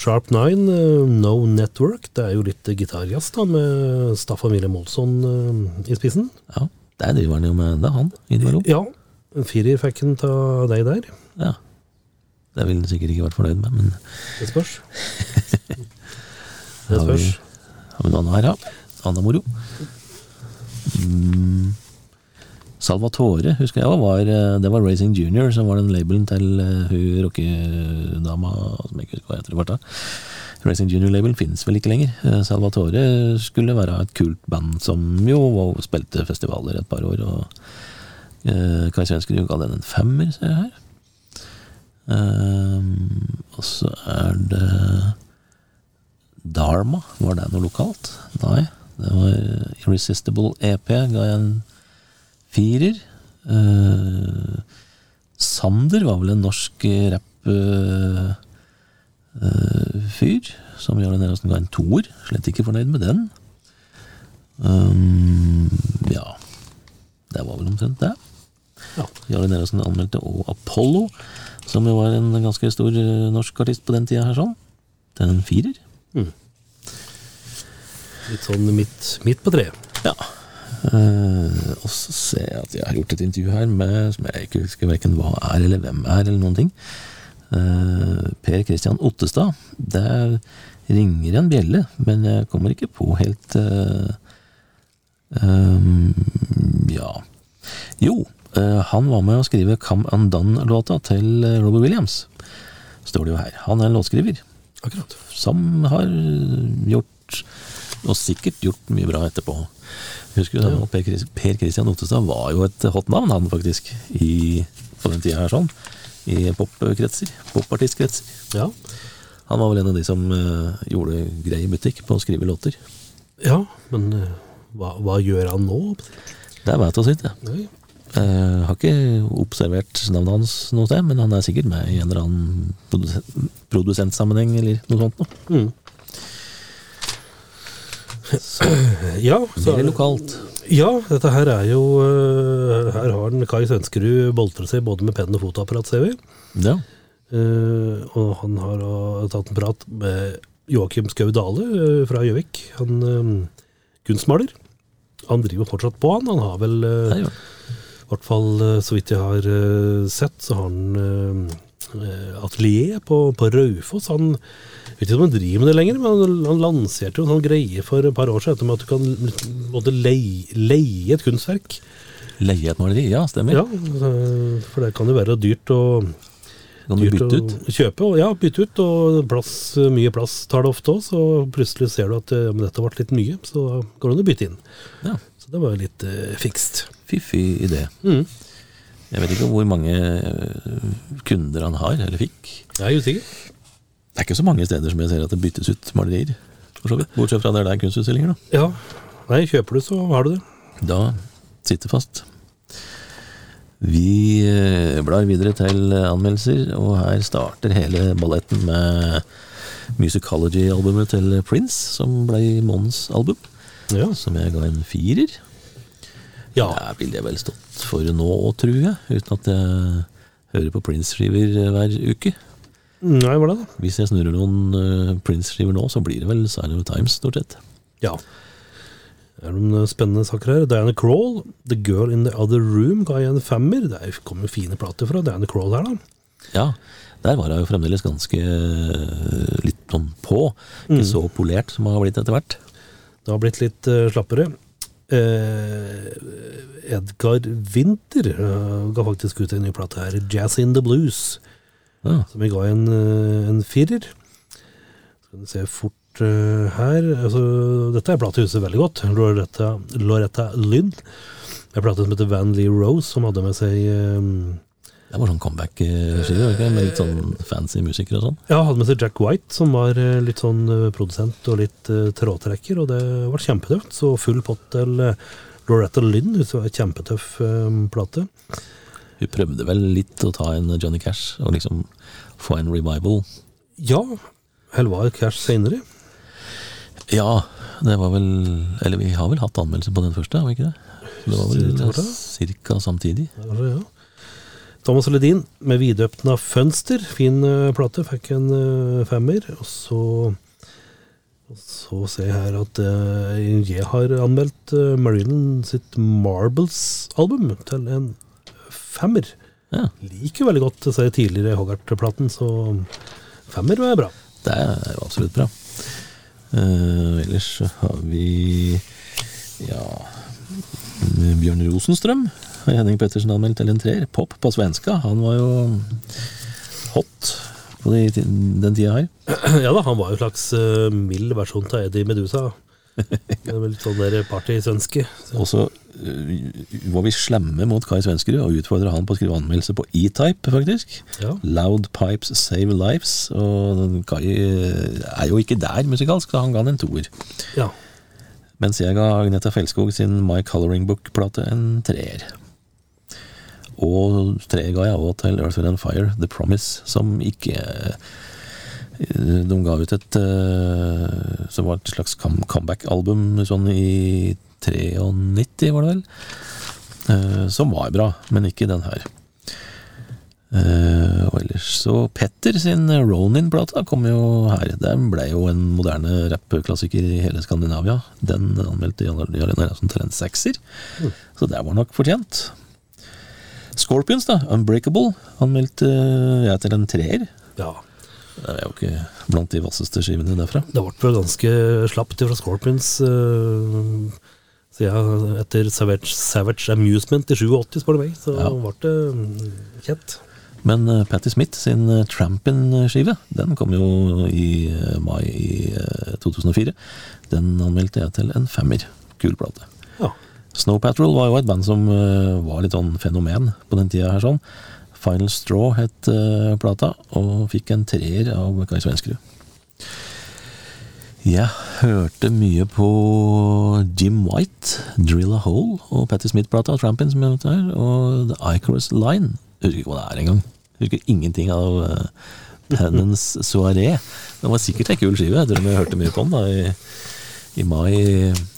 Sharp Nine, ø, No Network, det er jo litt gitarjazz, da, med Staffan Wilhelm Olsson i spissen. Ja, der driver han jo med enda, han. Innimellom. Ja, en firer fikk han av deg der. Ja. Det ville han sikkert ikke vært fornøyd med, men Det spørs. Det har vi, spørs. har vi noen her, ja. Anna moro. Mm. Salvatore husker jeg var eh, Det var Racing Junior som var den labelen til eh, hun rockedama som jeg ikke husker hva heter. i. Racing Junior-labelen finnes vel ikke lenger. Eh, Salvatore skulle være et kult band som jo spilte festivaler et par år. og eh, Kai Svenskerud ga den en femmer, ser jeg her. Um, og så er det Dharma, var det noe lokalt? Nei, det var Irresistible EP, ga jeg en firer. Uh, Sander var vel en norsk rapp-fyr, som Jarle Neråsen ga en toer. Slett ikke fornøyd med den. Um, ja, det var vel omtrent det. Ja. Jarle Neråsen anmeldte og Apollo, som jo var en ganske stor eh, norsk artist på den tida her, sånn. Til en firer. Litt sånn midt, midt på treet. Ja. Eh, og så ser jeg at jeg har gjort et intervju her med som jeg ikke husker verken hva er eller hvem er, eller noen ting. Eh, per Christian Ottestad. Det ringer en bjelle, men jeg kommer ikke på helt eh, ehm, Ja. Jo, eh, han var med å skrive Come Undone-låta til Robert Williams. Står det jo her. Han er en låtskriver Akkurat. som har gjort, og sikkert gjort mye bra etterpå. Husker du det? Ja. Per, Kristian Ottestad var jo et hot navn, han faktisk, i, på den tida her sånn. I popkretser. Popartistkretser. Ja. Han var vel en av de som uh, gjorde grei butikk på å skrive låter. ja, men uh, hva, hva gjør han nå? Det veit jeg så vidt, jeg. Eh, har ikke observert navnet hans noe sted, men han er sikkert med i en eller annen produsentsammenheng eller noe sånt. Noe. Mm. Ja, så er det, lokalt. ja, dette her er jo Her har den Kai Svenskerud boltra seg både med penn og fotoapparat, ser vi. Ja. Uh, og han har uh, tatt en prat med Joakim Skau Dale uh, fra Gjøvik. Han uh, kunstmaler. Han driver fortsatt på, han. Han har vel eh. I hvert fall eh, så vidt jeg har eh, sett, så har han eh, eh, atelier på, på Raufoss. Han vet ikke om han driver med det lenger, men han, han lanserte jo en sånn greie for et par år siden med at du kan måtte leie, leie et kunstverk. Leie et maleri, ja, stemmer. Ja, eh, for det kan jo være dyrt å Kan du bytte ut? Kjøpe, og, ja, bytte ut, og plass, mye plass tar det ofte òg, så plutselig ser du at ja, men dette ble litt mye, så går det an å bytte inn. Ja. Så det var jo litt eh, fikst. Fiffig idé. Mm. Jeg vet ikke hvor mange eh, kunder han har, eller fikk. Jeg er usikker. Det er ikke så mange steder som jeg ser at det byttes ut malerier. Bortsett fra der det er kunstutstillinger, da. Ja. Nei, kjøper du, så har du det. Da sitter fast. Vi eh, blar videre til anmeldelser, og her starter hele balletten med Musicology-albumet til Prince, som ble månedens album, Ja. som jeg ga en firer. Ja. Der ville jeg vel stått for nå, tror jeg, uten at jeg hører på Prince-skiver hver uke. Nei, hva da? Hvis jeg snurrer noen eh, Prince-skiver nå, så blir det vel Sign of Times, stort sett. Ja. Det er noen spennende saker her. Diana Crawl, The Girl in the Other Room, ga jeg en femmer. Det kommer jo fine plater fra Diana Crawl her, da. Ja, der var hun jo fremdeles ganske eh, litt sånn på. Ikke så polert som hun har blitt etter hvert. Det har blitt litt eh, slappere. Eh, Edgar Winter uh, ga faktisk ut en ny plate her, Jazz in the Blues, Ja, som jeg ga en, eh, en firer. Skal vi se fort eh, her. Altså, dette er plate jeg husker veldig godt. Loretta, Loretta Lynn. En plate som heter Van Lee Rose, som hadde med seg eh, det var sånn comeback-skive, okay? med litt sånn fancy musikere og sånn. Ja, hadde med seg Jack White, som var eh, litt sånn eh, produsent og litt uh, trådtrekker, og det var kjempetøft. Så full pott til eh, Loretta Lynn, det var en kjempetøff um, plate. Hun prøvde vel litt å ta en Johnny Cash og liksom få en revival. Ja, eller var Cash senere? Ja, det var vel Eller vi har vel hatt anmeldelse på den første, har vi ikke det? Det var vel ca. samtidig. Ja, det. ja. Thomas Ledin med 'Vidøpna fønster. Fin eh, plate, fikk en eh, femmer. Og så, og så ser jeg her at eh, jeg har anmeldt Marilyn sitt Marbles-album til en femmer. Ja, Liker veldig godt disse tidligere Hoggart-platen, så femmer er bra. det er jo absolutt bra. Uh, ellers har vi ja Bjørn Rosenstrøm har Henning Pettersen anmeldt til en treer. Pop på svenska. Han var jo hot på de, den tida her. Ja da, han var jo en slags uh, mild versjon av Eddie Medusa. Litt sånn der partysvenske. Og så uh, var vi slemme mot Kai Svenskerud og utfordra han på å skrive anmeldelse på E-Type, faktisk. Ja. Loud Pipes Save Lives. Og Kai øh, er jo ikke der musikalsk, så han ga han en toer. ja. Mens jeg ga Agneta Felskog sin My Coloring Book-plate en treer. Og tre ga jeg òg til Earth, Wind and Fire, The Promise, som ikke øh, De ga ut et øh, Som var et slags comeback-album sånn i 93, var det vel? Eh, som var bra, men ikke den her. Eh, og ellers så Petter sin Ronin-plata kom jo her. Den ble jo en moderne rappklassiker i hele Skandinavia. Den anmeldte Jan Jarle Nerasson til en sekser, så det var nok fortjent. Scorpions, da. Unbreakable. Anmeldte jeg til en treer. ja. Det er jo ikke blant de vasseste skivene derfra. Det ble vel ganske slapt fra Scorpions uh, siden etter Savage, Savage Amusement i 87, spør du meg. Så Ja. ble det mm, kjent. Men uh, Patti Smith sin uh, Trampin'-skive, den kom jo i mai i uh, 2004. Den anmeldte jeg til en femmer. Kul plate. Snow Patrol var jo et band som uh, var litt sånn fenomen på den tida her sånn. Final Straw het uh, plata, og fikk en treer av Kai Svenskerud. Jeg hørte mye på Jim White, Drill a Hole, og Patti Smith-plata, Trampin', som jeg vet her, og The Icarus Line. Jeg husker ikke hva det er engang. Husker ingenting av uh, Penance Soirée. Det var sikkert en kul skive, jeg tror jeg hørte mye på den da i, i mai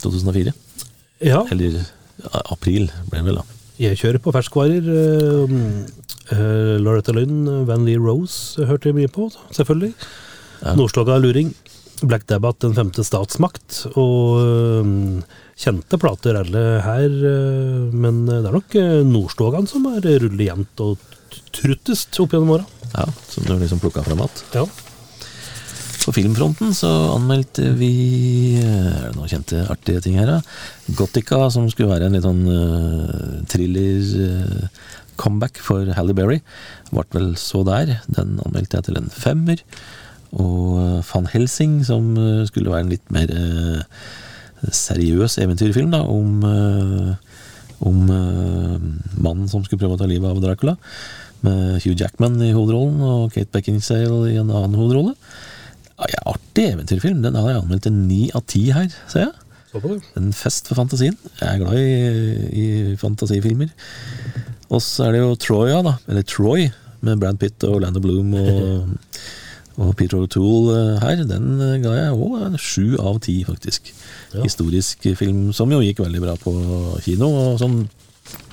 2004. ja. Eller april, ble det vel da. Jeg kjører på ferskvarer. Uh, uh, Loretta Lynn, Van Lee Rose hørte jeg mye på, selvfølgelig. Ja. Nordstoga luring. Black Dabbat, Den femte statsmakt. Og uh, kjente plater alle her, uh, men det er nok Nordstogan som er rullejevnt og truttest opp gjennom åra. Ja, som du liksom plukka fram igjen. Ja. På filmfronten så anmeldte vi eh, Er det noen kjente artige ting her, da? Gothica, som skulle være en litt sånn uh, thriller, uh, comeback for Halle Berry. Ble vel så der. Den anmeldte jeg til en femmer. Og eh, Van Helsing, som eh, skulle være en litt mer uh, seriøs eventyrfilm, da, om, eh, om eh, mannen som skulle prøve å ta livet av Dracula. Med Hugh Jackman i hovedrollen og Kate Beckinsale i en annen hovedrolle. Ja, artig eventyrfilm. Den har jeg anmeldt en ni av ti her, ser jeg. En fest for fantasien. Jeg er glad i, i fantasifilmer. Og så er det jo Troya, da. Eller Troy, med Brad Pitt og Orlando Bloom og, og Peter O'Toole eh, her. Den eh, ga jeg òg en sju av ti, faktisk. Ja. Historisk film som jo gikk veldig bra på kino, og som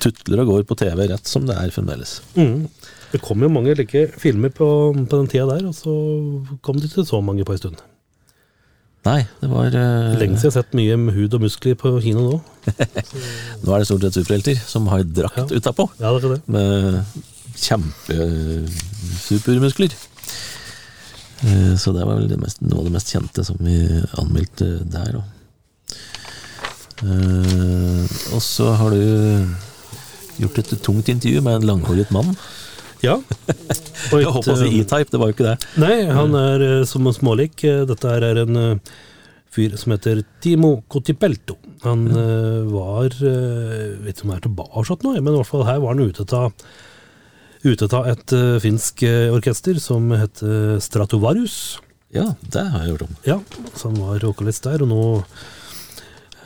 tutler og går på TV rett som det er fremdeles. Mm. Det kom jo mange like filmer på, på den tida der, og så kom det ikke så mange på en stund. Nei, det var uh, Lenge siden jeg har sett mye med hud og muskler på kino nå. Nå er det stort sett superhelter som har drakt Ja. utapå. Ja, det er det. med kjempesupermuskler. Uh, Så det var vel det mest, noe av det mest kjente som vi anmeldte der. Eh, Og så har du gjort et tungt intervju med en langhåret mann. Ja. Jeg håper å si eh, E-Type, det var jo ikke det. Nei, han er eh, som en smålik. Eh, Dette er en fyr som heter Timo Cotipelto. Han var Jeg Vet ikke om han er tilbake nå, men i hvert fall her var han ute av Ute av et finsk orkester som heter Stratovarius. Ja, det har jeg hørt om. Ja, så han var vokalist der, og nå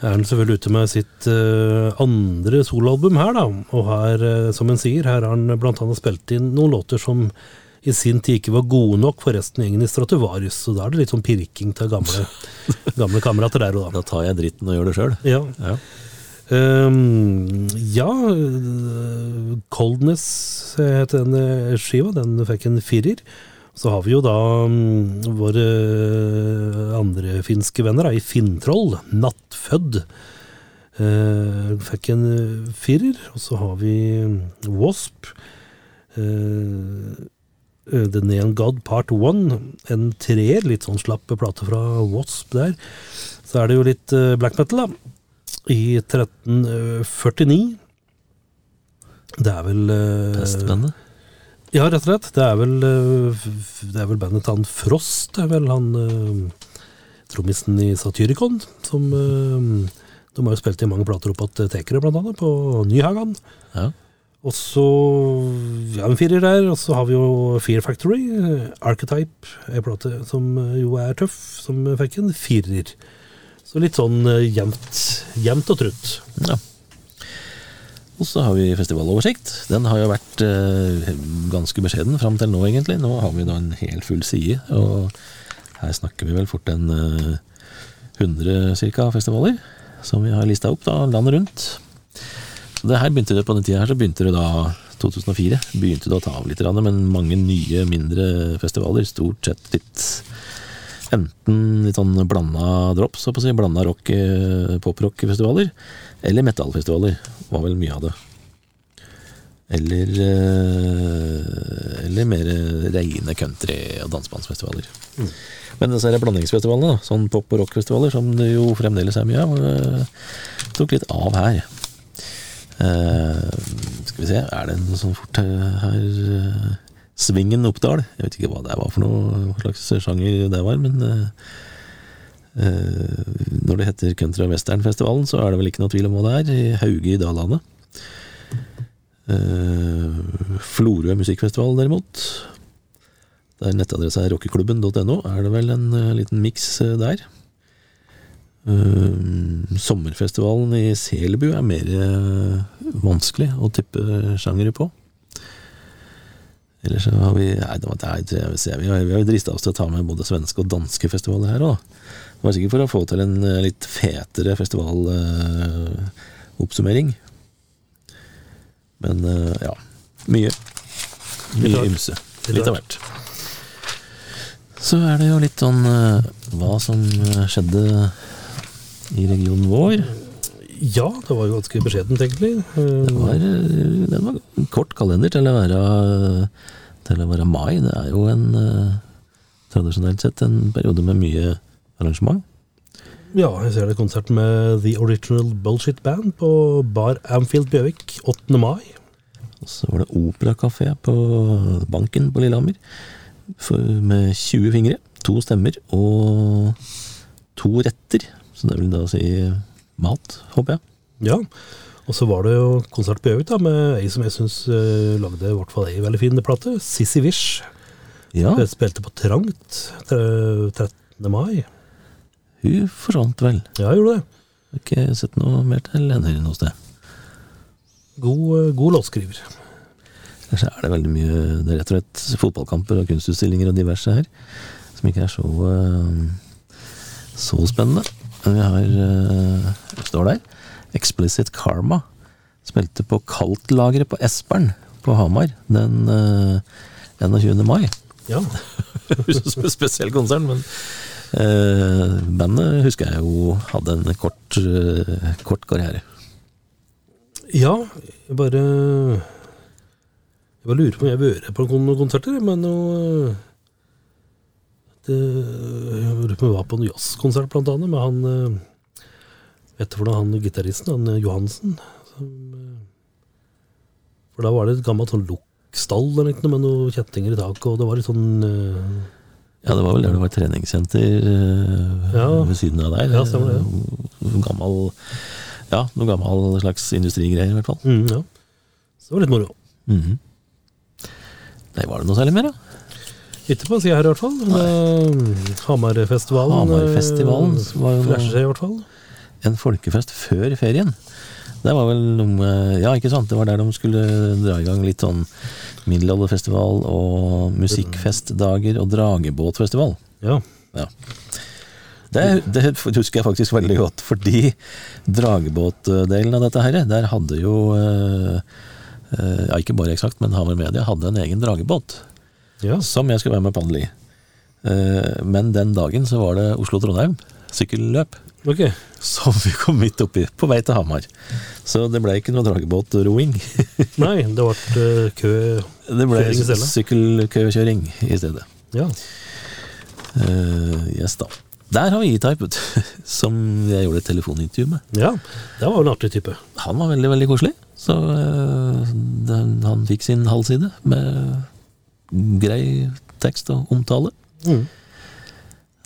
er han selvfølgelig ute med sitt uh, andre soloalbum her, da. Og her, uh, som han sier, her har han annet spilt inn noen låter som i sin tid ikke var gode nok for resten av gjengen i Stratovarius, så da er det litt sånn pirking til gamle, gamle kamerater der og da. Da tar jeg dritten og gjør det sjøl. Ja. Ja. Um, ja, eh, Coldness heter den skiva. Den fikk en firer. Så har vi jo da um, våre eh, andre finske venner da, i Finntroll, Nattfødd. Uh, fikk en eh, firer. Og så har vi mm, Wasp. Uh, The Neon God Part 1. En treer, litt sånn slapp plate fra Wasp der. Så er det jo litt uh, black metal, da i 1349. Det er vel Pestvennet. Ja, rett og slett. Det er vel, eh, det er vel bandet til han Frost. Det er vel han eh, trommisen i Satyricon som eh, De har jo spilt i mange plater opp at Tekere, blant annet, på Nyhagan. Ja. Og så ja, en firer der. Og så har vi jo Fear Factory. Archetype, ei plate som jo er tøff, som fikk en firer. Så litt sånn jevnt, jevnt og trutt. Ja. Og så har vi festivaloversikt. Den har jo vært eh, ganske beskjeden fram til nå, egentlig. Nå har vi da en hel full side, og her snakker vi vel fort en eh, 100 cirka festivaler som vi har lista opp da, landet rundt. Så det her begynte det På den tida her så begynte det da 2004. Begynte det å ta av litt, men mange nye, mindre festivaler. Stort sett litt Enten litt sånn blanda drops, så på å si, blanda rock, eh, poprock-festivaler, eller metallfestivaler, var vel mye av det. Eller eh, Eller mer reine country- og dansebandsfestivaler. Men disse det blandingsfestivalene, da, sånn pop- og rockfestivaler, som det jo fremdeles er mye av, eh, tok litt av her. Uh, skal vi se, er det noe sånn fort her, Svingen Oppdal. Jeg vet ikke hva det var for noe, hva slags sjanger det var, men eh, eh, når det heter Country- og Westernfestivalen, så er det vel ikke noe tvil om hva det er. I Hauge i Dalane. Uh, Florø musikkfestival, derimot. Der nettadressa er rockeklubben.no, er det vel en uh, liten miks eh, der. Eh, sommerfestivalen i Selbu er mer eh, vanskelig å tippe sjangere på. Ellers så har vi Nei, det var, det er, ser vi, har- vi har drista oss til å ta med både svenske og danske festivaler her òg. Det var sikkert for å få til en eh, litt fetere festivaloppsummering. Men uh, ja. Mye. Mye ymse. Litt av hvert. Så er det jo litt sånn uh, hva som eh, skjedde i regionen vår. Ja, det var jo ganske beskjedent, egentlig. Det var, eh, det var en kort kalender til å være Til å være mai. Det er jo en eh, tradisjonelt sett en periode med mye arrangement. Ja, jeg ser det konsert med The Original Bullshit Band på Bar Amfield Bjøvik 8. mai. Og så var det operakafé på Banken på Lillehammer. Med 20 fingre, to stemmer og to retter. Så det vil da si mat, håper jeg. Ja, og så var det jo konsert på Gjøvik med ei som jeg syns uh, lagde i hvert fall ei veldig fin plate. Sissy Wish. Ja, Hun spilte på Trangt 13. mai. hun forsvant vel. Ja, gjorde det. Har ikke sett noe mer til henne noe sted. God, eh, god låtskriver. Kanskje er det veldig mye Det er rett og slett fotballkamper og kunstutstillinger og diverse her som ikke er så eh, så spennende. Vi har eh, står der Explicit Karma spilte på Kaldtlageret på Espern på Hamar den eh, 21. mai. Ja, Spesiell konsert, men eh, bandet husker jeg jo hadde en kort, eh, kort karriere. ja jeg bare Jeg bare lurer på om jeg har vært på noen konserter, men noe om jeg var på en jazzkonsert, blant annet, med han eh, Vet du hvordan han gitaristen, han eh, Johansen som, eh, For da var det et gammelt sånn lukkstall eller noe, med noen kjettinger i taket, og det var litt sånn eh, Ja, det var vel der det var treningssenter eh, Ja. ved siden av der. Ja, stemmer. Eh, Gammel Ja, noe gammel slags industrigreier, i hvert fall. mm, Ja. Så det var litt moro. Mhm. Nei, var det noe særlig mer, da? Ikke på sida her, i hvert fall. Det- Hamarfestivalen. Hamarfestivalen eh, var jo flasher seg, i hvert fall. En folkefest før ferien. Det var vel noe Ja, ikke sant? Det var der de skulle dra i gang litt sånn middelalderfestival og musikkfestdager og dragebåtfestival. Ja. Ja. Det, det husker jeg faktisk veldig godt, fordi dragebåtdelen av dette her, der hadde jo eh, eh, Ja, ikke bare eksakt, men Hamar Media hadde en egen dragebåt ja. som jeg skulle være med padle i. Eh, Men den dagen så var det Oslo-Trondheim sykkelløp. Ok. Som vi kom midt oppi, på vei til Hamar. Så det ble ikke noe dragebåtroing. Nei, det ble eh, kø Det ble Kjøring sykkelkøkjøring i stedet. Ja. Uh, yes da. Der har vi E-Type, som jeg gjorde et telefonintervju med. ja. Det var en artig type. Han var veldig, veldig koselig. Så uh, den, han fikk sin halvside med grei tekst og omtale. Mm.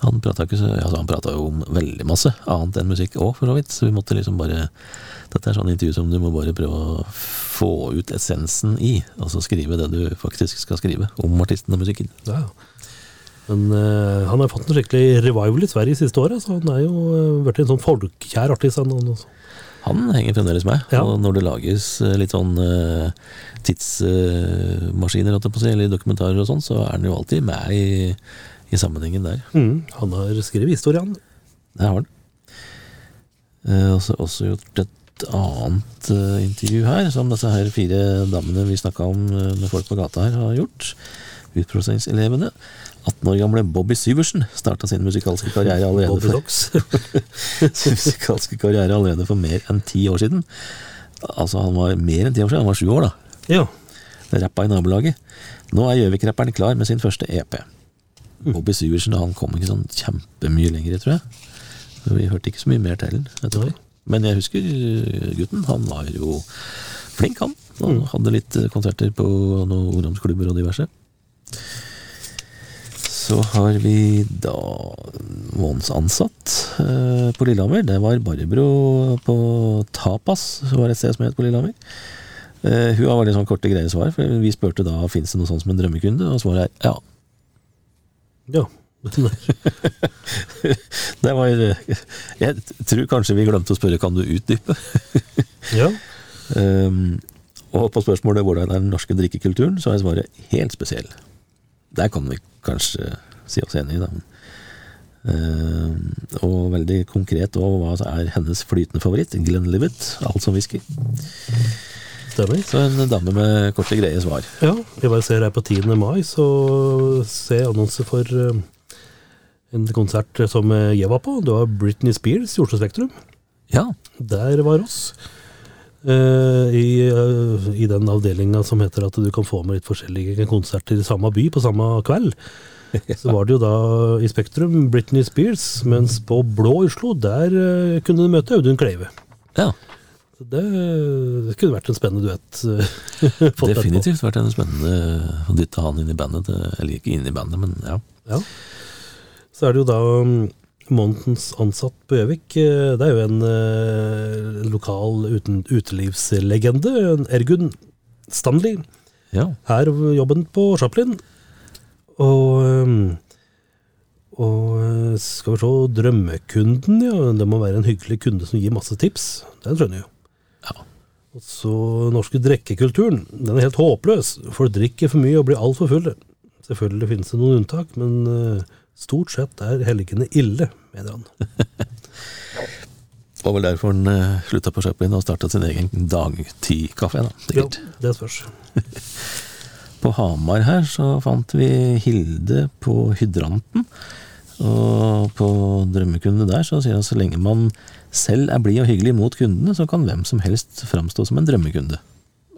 Han prata altså jo om veldig masse annet enn musikk òg, for så vidt. Så vi måtte liksom bare Dette er sånn intervju som du må bare prøve å få ut essensen i, Altså skrive det du faktisk skal skrive om artisten og musikken. Ja. Men uh, han har fått en skikkelig revival i Sverige siste året, så han er jo uh, blitt en sånn folkekjær artist. Han, han, Han henger fremdeles med, Ja. og når det lages eh, litt sånn uh, tidsmaskiner, si, eller dokumentarer og sånn, så er han jo alltid med i, i sammenhengen der. mm, han har skrevet historien. Det har han. Eh, og også gjort et annet uh, intervju her, som disse her fire damene vi snakka om eh, med folk på gata her, har gjort. Utprosesselevene. 18 år gamle Bobby Syversen starta sin musikalske karriere allerede Bobby for, sin musikalske karriere allerede for mer enn ti år siden. Altså, han var mer enn ti år siden, han var sju år, da. ja. Rappa i nabolaget. Nå er Gjøvik-rapperen klar med sin første EP. Bobby Syversen han kom ikke sånn kjempemye lenger, tror jeg. Vi hørte ikke så mye mer til den Men jeg husker uh, gutten. Han var jo flink, han. Han hadde litt uh, konserter på noen ungdomsklubber og diverse. Så har vi da månedsansatt uh, på Lillehammer. Det var Barbro på Tapas, som var et sted som het på Lillehammer. Eh, hun har veldig sånn korte, greie svar. For vi spurte da fins det noe sånt som en drømmekunde, og svaret er ja. ja. Det var eh, Jeg tror kanskje vi glemte å spørre kan du utdype. ja. Um, og på spørsmålet hvordan er den norske drikkekulturen, så er svaret helt spesiell. Der kan vi kanskje si oss enig i, da. Uh, og veldig konkret òg hva er hennes flytende favoritt? Glenlivet, som whisky. Stemmer. Så en dame med korte, greie svar. Ja, jeg bare ser her på 10. mai, så ser jeg annonse for uh, en konsert som jeg var på. Det var Britney Spears i Oslo Spektrum. Ja, Der var oss. Eh, i, uh, I den avdelinga som heter at du kan få med litt forskjellige konserter i samme by på samme kveld. Så var det jo da i Spektrum Britney Spears, mens på Blå Oslo, der uh, kunne du møte Audun Kleive. ja. Så det, det kunne vært en spennende duett. Definitivt vært en spennende å dytte han inn i bandet. Eller ikke inn i bandet, men ja. Ja. Så er det jo da um, månedens ansatt på Gjøvik. eh, Det er jo en eh, lokal uten, utelivslegende. Ergun Stanley. ja. Her jobben på Chaplin. Og, um, og eh, skal vi se, drømmekunden, ja. Det må være en hyggelig kunde som gir masse tips. Den skjønner jeg jo. Ja. Og så norske drikkekulturen. Den er helt håpløs. Folk drikker for mye og blir altfor fulle. Selvfølgelig finnes det noen unntak, men eh, stort sett er helgene ille, mener han. Det var vel derfor han uh, slutta på Chaplin og starta sin egen dagtidkafé, da. Ja, Sikkert. det spørs. På Hamar her så fant vi Hilde på Hydranten. Og på Drømmekundene der så sier han så lenge man selv er blid og hyggelig mot kundene, så kan hvem som helst framstå som en drømmekunde.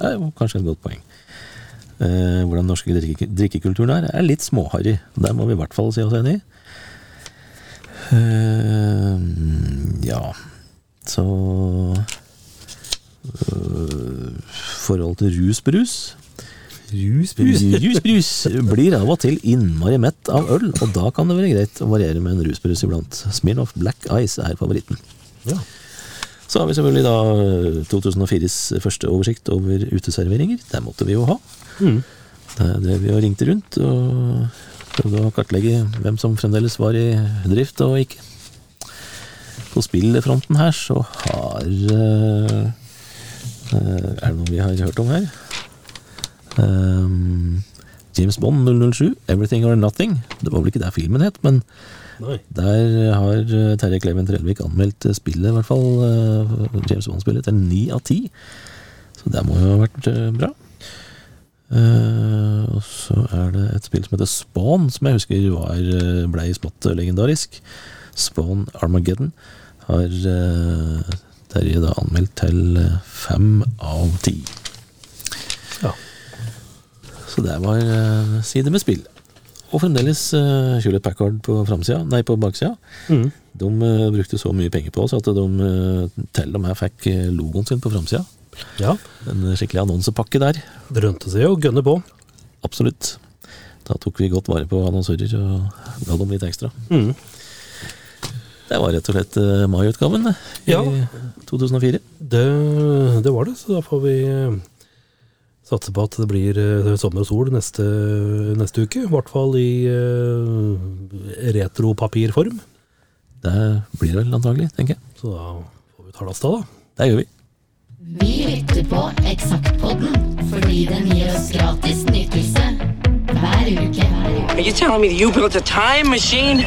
Det er jo kanskje et godt poeng. Eh, hvordan den norske drikke, drikkekulturen er, er litt småharry. Der må vi i hvert fall si oss enig. Eh, ja, så øh, Forhold til rusbrus Rusbrus. Rusbrus blir av og til innmari mett av øl, og da kan det være greit å variere med en rusbrus iblant. Smirnoff Black Ice er favoritten. Ja. Så har vi selvfølgelig da eh, 2004s første oversikt over uteserveringer. Det måtte vi jo ha. Mm. Der drev vi og ringte rundt og prøvde å kartlegge hvem som fremdeles var i drift og ikke. På spillfronten her så har eh, eh, Er det noe vi har hørt om her? Ehm, James Bond 007, Everything or Nothing. Det var vel ikke det filmen het, men Nei. der har eh, Terje Kleven Trellvik anmeldt eh, spillet, i hvert fall eh, James Bond-spillet, til ni av ti. Så det må jo ha vært eh, bra. Uh, og så er det et spill som heter Spawn, som jeg husker var, eh, ble smått legendarisk. Spawn Armageddon har uh, Terje da anmeldt til eh, fem av ti. Ja. Så det var uh, side med spill. Og fremdeles uh, Hewlett Packard på framsida, nei, på baksida. Mm. De uh, brukte så mye penger på oss at de uh, til og med fikk logoen sin på framsida. ja. En skikkelig annonsepakke der. Det rønte seg å gønne på. Absolutt. Da tok vi godt vare på annonsører og ga dem litt ekstra. Mm. Det var rett og slett mai-utgaven i Ja. 2004. Det, det var det, så da får vi eh, satse på at det blir eh, sommer og sol neste, neste uke. I hvert fall i uh, retropapirform. Det blir det vel antagelig, tenker jeg. Så da får vi ta lasta, da. Det gjør vi. Vi lytter på Eksaktpodden fordi den gir oss gratis nytelse hver uke. Hver uke. Are you telling me you built a time machine?